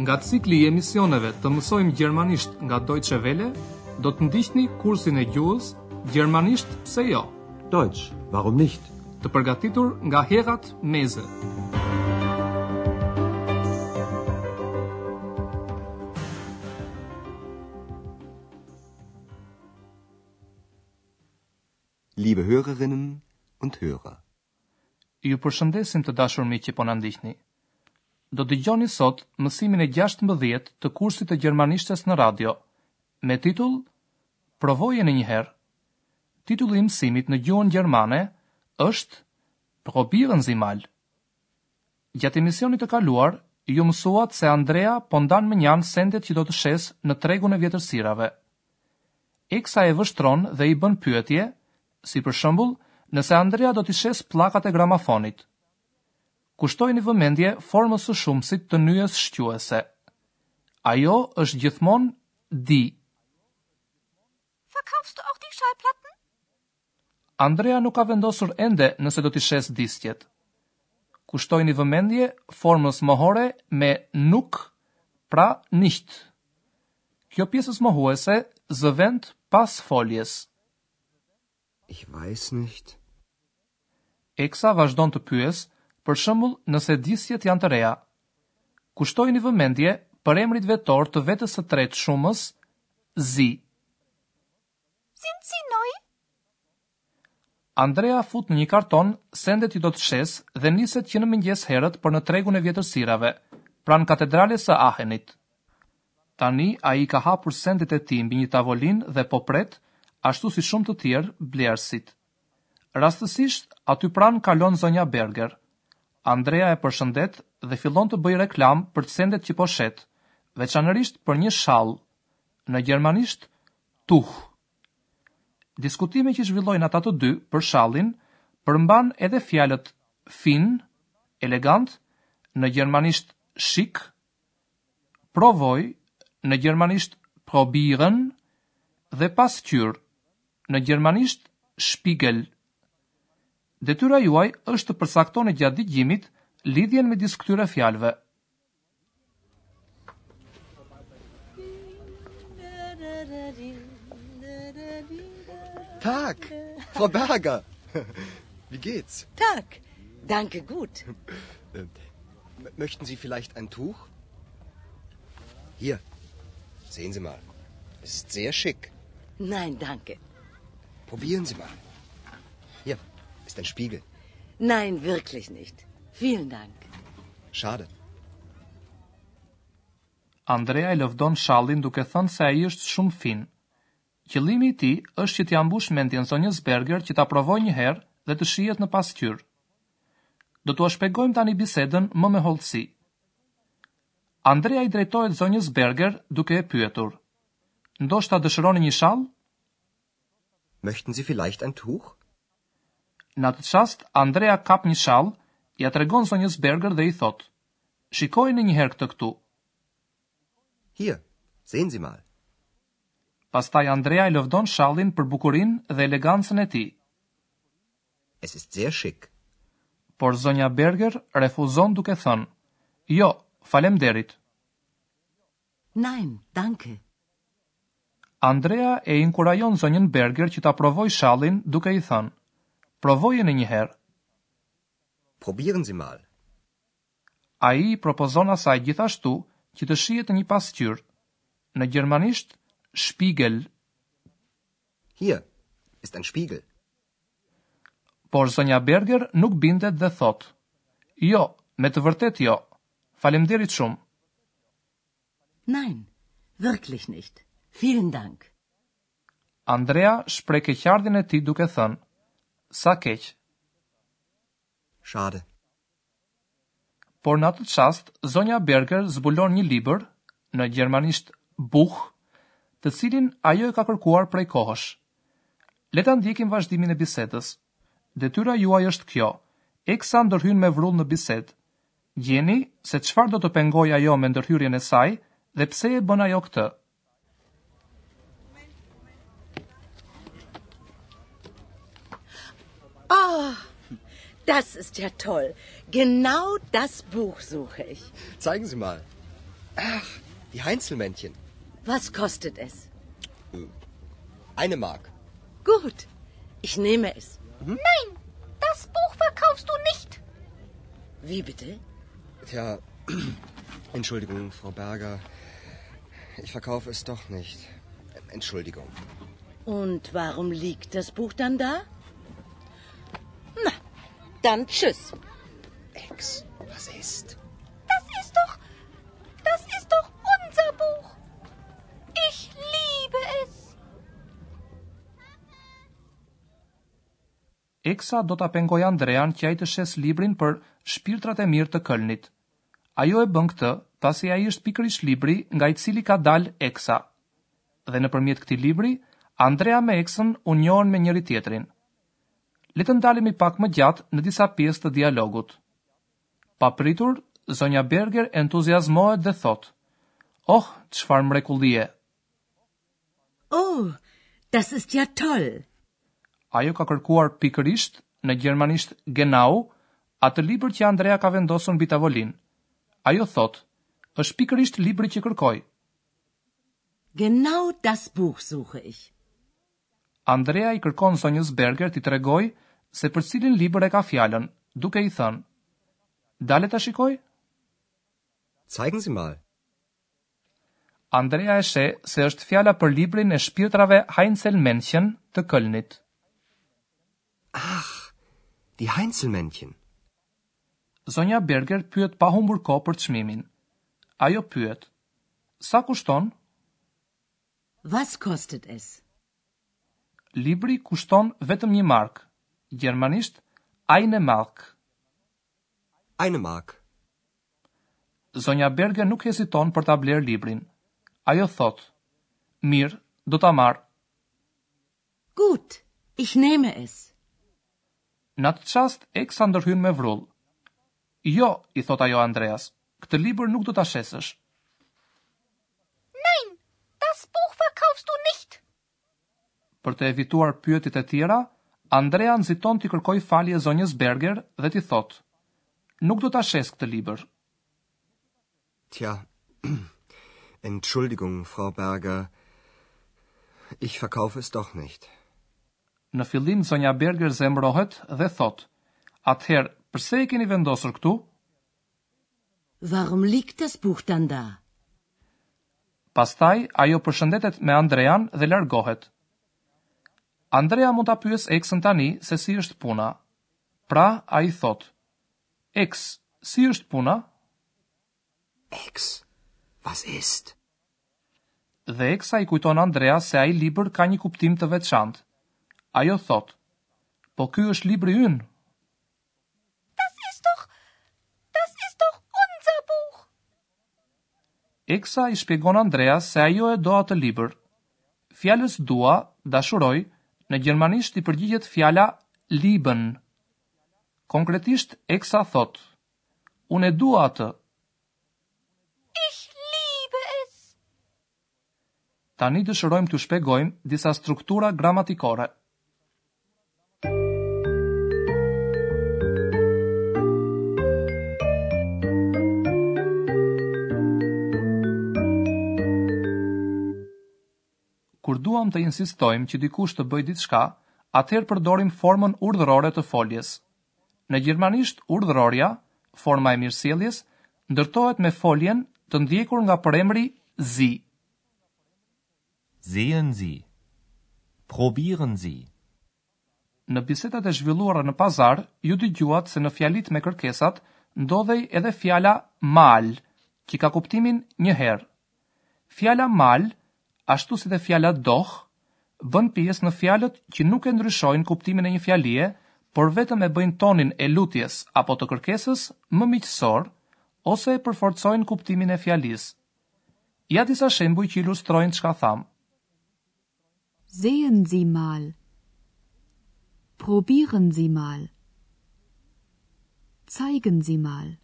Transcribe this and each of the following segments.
Nga cikli i emisioneve të mësojmë gjermanisht nga Deutsche Welle, do të ndiqni kursin e gjuhës Gjermanisht pse jo? Deutsch, warum nicht? Të përgatitur nga Herrad Meese. Liebe Hörerinnen und Hörer. Ju përshëndesim të dashur miq që po na ndiqni. Do dëgjoni sot mësimin e gjashtëmbëdhjetë të kursit të gjermanishtes në radio, me titull Provojeni një herë. Titulli i mësimit në gjuhën gjermane është Probieren Sie mal. Gjatë emisionit të kaluar, ju mësuat se Andrea po ndan mënjanë sendet që do të shesë në tregun e vjetërsirave. Eksa e vështron dhe i bën pyetje, si për shembull, nëse Andrea do t'i shesë pllakat e gramafonit. Kushtojini vëmendje formës së shumësit të nyjes shquese. Ajo është gjithmonë die. Verkaufst du auch die Schallplatten? Andrea nuk ka vendosur ende nëse do t'i shesë disqet. Kushtojini vëmendje formës mohore me nuk, pra nicht. Kjo pjesëz mohuese zë vend pas foljes. Ich weiß nicht. Eksa vazhdon të pyesë, për shembull, nëse disqet janë të reja. Kushtojini vëmendje përemrit vetor të vetës së tretë shumës, sie. Sind sie neu? Andrea fut në një karton sendet që do të shesë dhe niset që në mëngjes herët për në tregun e vjetërsirave, pranë katedrales së Aachenit. Tani ai i ka hapur sendet e tij mbi një tavolinë dhe po pret, ashtu si shumë të tjerë, blerësit. Rastësisht, aty pranë kalon zonja Berger. Andrea e përshëndet dhe fillon të bëjë reklamë për sendet që po shet, veçanërisht për një shall, në gjermanisht Tuch. Diskutimi që zhvillojnë ata të dy për shallin përmban edhe fjalët fin, elegant, në gjermanisht schick, provoj, në gjermanisht probieren, dhe pasqyrë, në gjermanisht Spiegel. Detyra juaj është të përcaktoni gjatë dëgjimit lidhjen midis këtyre fjalëve. Tak, Frau Berger. Wie geht's? Tak, danke gut. Möchten Sie vielleicht ein Tuch? Hier, sehen Sie mal. Ist sehr schick. Nein, danke. Probieren Sie mal. Ist ein Spiegel. Nein, wirklich nicht. Vielen Dank. Schade. Andrea e lëvdon shallin duke thënë se ai është shumë fin. Qëllimi i tij është që t'ia mbush mendjen zonjës Berger që ta provojë një herë dhe të shihet në pasqyrë. Do t'ua shpjegojmë tani bisedën më me hollësi. Andrea i drejtohet zonjës Berger duke e pyetur. Ndoshta dëshironi një shall? Möchten Sie vielleicht ein Tuch? Në atë çast, Andrea kap një shall, ia tregon zonjës Berger dhe i thotë, Shikojeni një herë këtë këtu. Hier, sehen Sie mal. Pastaj Andrea e lëvdon shallin për bukurinë dhe elegancën e tij. Es ist sehr schick. Por zonja Berger refuzon duke thënë, Jo, faleminderit. Nein, danke. Andrea e inkurajon zonjën Berger që ta provojë shallin duke i thënë, Provojeni një herë. Probieren Sie mal. Ai i propozon asaj gjithashtu që të shihet në një pasqyrë, në gjermanisht Spiegel. Hier ist ein Spiegel. Por zonja Berger nuk bindet dhe thotë, Jo, me të vërtetë jo. Faleminderit shumë. Nein, wirklich nicht. Vielen Dank. Andrea shpreh keqardhjen e tij duke thënë, Sa keq. Schade. Por në atë çast zonja Berger zbulon një libër, në gjermanisht Buch, të cilin ajo e ka kërkuar prej kohësh. Le ta ndjekim vazhdimin e bisedës. Detyra juaj është kjo, Eksa ndërhyn me vrull në bisedë. Gjeni se çfarë do të pengojë ajo me ndërhyrjen e saj dhe pse e bën ajo këtë. Oh, das ist ja toll. Genau das Buch suche ich. Zeigen Sie mal. Ach, die Heinzelmännchen. Was kostet es? Äh, eine Mark. Gut, ich nehme es. Hm? Nein, das Buch verkaufst du nicht. Wie bitte? Tja, Entschuldigung, Frau Berger. Ich verkaufe es doch nicht. Entschuldigung. Und warum liegt das Buch dann da? Dann tschüss. Ex, was ist? Das ist doch. Das ist doch unser Buch. Ich liebe es. Eksa do ta pengojë Andrean që ai të shesë librin për Shpirtrat e mirë të Kölnit. Ajo e bën këtë, pasi ai është pikërisht libri nga i cili ka dalë Eksa. Dhe nëpërmjet këtij libri, Andrea me Eksën u njohën me njëri-tjetrin. Le të ndalemi pak më gjatë në disa pjesë të dialogut. Papritur, zonja Berger entuziazmohet dhe thotë, Oh, çfarë mrekullie! Oh, das ist ja toll! Ajo ka kërkuar pikërisht, në gjermanisht genau, atë libër që Andrea ka vendosur mbi tavolinë. Ajo thotë, Është pikërisht libri që kërkoj. Genau das Buch suche ich. Andrea i kërkon zonjës Berger t'i tregojë se për cilin libër e ka fjalën, duke i thënë, Dale ta shikoj? Zeigen Sie mal. Andrea e sheh se është fjala për librin e shpirtrave Heinzelmännchen të Kölnit. Ach, die Heinzelmännchen. Zonja Berger pyet pa humbur kohë për çmimin. Ajo pyet, Sa kushton? Was kostet es? Libri kushton vetëm një markë, gjermanisht, eine Mark. Eine Mark. Zonja Berger nuk heziton për ta blerë librin. Ajo thotë, Mirë, do ta marr. Gut, ich nehme es. Në atë çast Eksa ndërhyn me vrull. Jo, i thotë ajo Andreas, këtë libër nuk do ta shesësh. Nein, das Buch verkaufst du nicht. Për të evituar pyetjet e tjera, Andrea nxiton t'i kërkojë falje zonjës Berger dhe t'i thotë, Nuk do ta shes këtë libër. Tja, Entschuldigung, Frau Berger, ich verkaufe es doch nicht. Në fillim zonja Berger zemërohet dhe thotë, Atëherë, përse e keni vendosur këtu? Warum liegt das Buch dann da? Pastaj ajo përshëndetet me Andrean dhe largohet. Andrea mund ta pyesë Eksën tani se si është puna. Pra, ai thotë, Eks, si është puna? Eks, was ist? Dhe Eksa i kujton Andreas se ai libër ka një kuptim të veçantë. Ajo thotë, Po ky është libri ynë? Das ist doch Das ist doch unser Buch. Eksa i shpjegon Andreas se ajo e do atë libër. Fjalës dua, dashuroj, në gjermanisht i përgjigjet fjala lieben. Konkretisht Eksa thotë, Unë e dua atë. Ich liebe es. Tani dëshirojmë t'ju shpjegojmë disa struktura gramatikore. Kur duam të insistojmë që dikush të bëjë diçka, atëherë përdorim formën urdhërore të foljes, Në gjermanisht urdhërorja, forma e mirësjelljes, ndërtohet me foljen të ndjekur nga përemri Sie. Sehen Sie. Probieren Sie. Në bisedat e zhvilluara në pazar, ju dëgjuat se në fjalitë me kërkesat ndodhej edhe fjala mal, që ka kuptimin një herë. Fjala mal, ashtu si dhe fjala doch, bën pjesë në fjalët që nuk e ndryshojnë kuptimin e një fjalie, por vetëm e bëjnë tonin e lutjes apo të kërkesës më miqësor ose e përforcojnë kuptimin e fjalisë. Ja disa shembuj që ilustrojnë çka thamë. Sehen Sie mal. Probieren Sie mal. Zeigen Sie mal.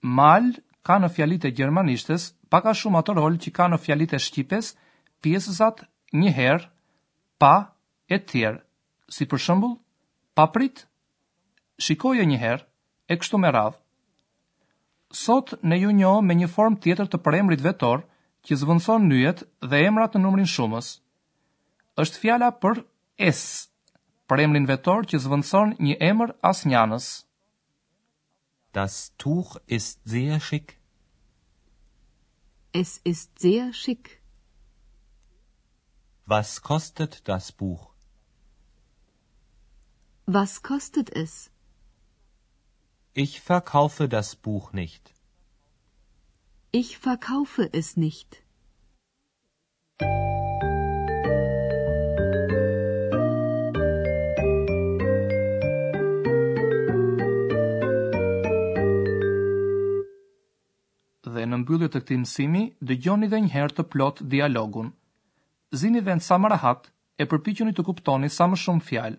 Mal ka në fjalitë e gjermanishtes pak a shumë atë rol që ka në fjalitë e shqipes, pjesëzat, njëherë, pa, etj. Si për shembull, Pa prit, Shikoje një herë, e kështu me radhë. Sot ne ju njohëm me një formë tjetër të përemrit vetor që zëvendëson nyjet dhe emrat në numrin shumës. Është fjala për es, përemrin vetor që zëvendëson një emër asnjanës. Das Tuch ist sehr schick. Es ist sehr schick. Was kostet das Buch? Was kostet es? Ich verkaufe das Buch nicht. Ich verkaufe es nicht. Dhe në mbyllje të këtij mësimi, dëgjoni edhe një herë të plotë dialogun. Zini vend sa më rehat e përpiquni të kuptoni sa më shumë fjalë.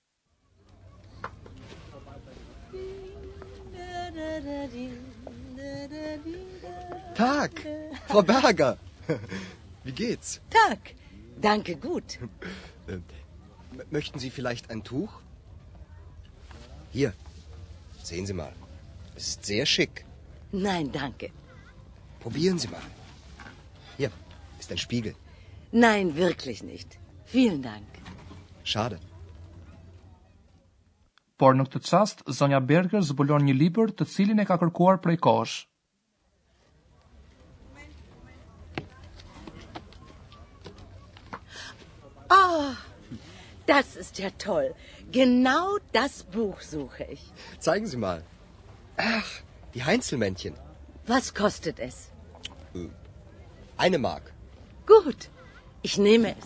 Tag. Frau po, Berger. Wie geht's? Tag. Danke gut. Möchten Sie vielleicht ein Tuch? Hier. Sehen Sie mal. ist sehr schick. Nein, danke. Probieren Sie mal. Hier ist ein Spiegel. Nein, wirklich nicht. Vielen Dank. Schade. Por në këtë çast zonja Berger zbulon një libër të cilin e ka kërkuar prej kohësh. Ah, das ist ja toll. Genau das Buch suche ich. Zeigen Sie mal. Ach, die Heinzelmännchen. Was kostet es? Äh, eine Mark. Gut, ich nehme es.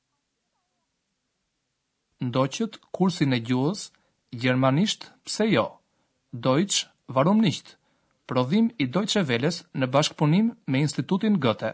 Ndoqët kursin e gjuhës, gjermanisht pse jo, Deutsch warum nicht, prodhim i Deutsche Welles në bashkëpunim me Institutin Goethe.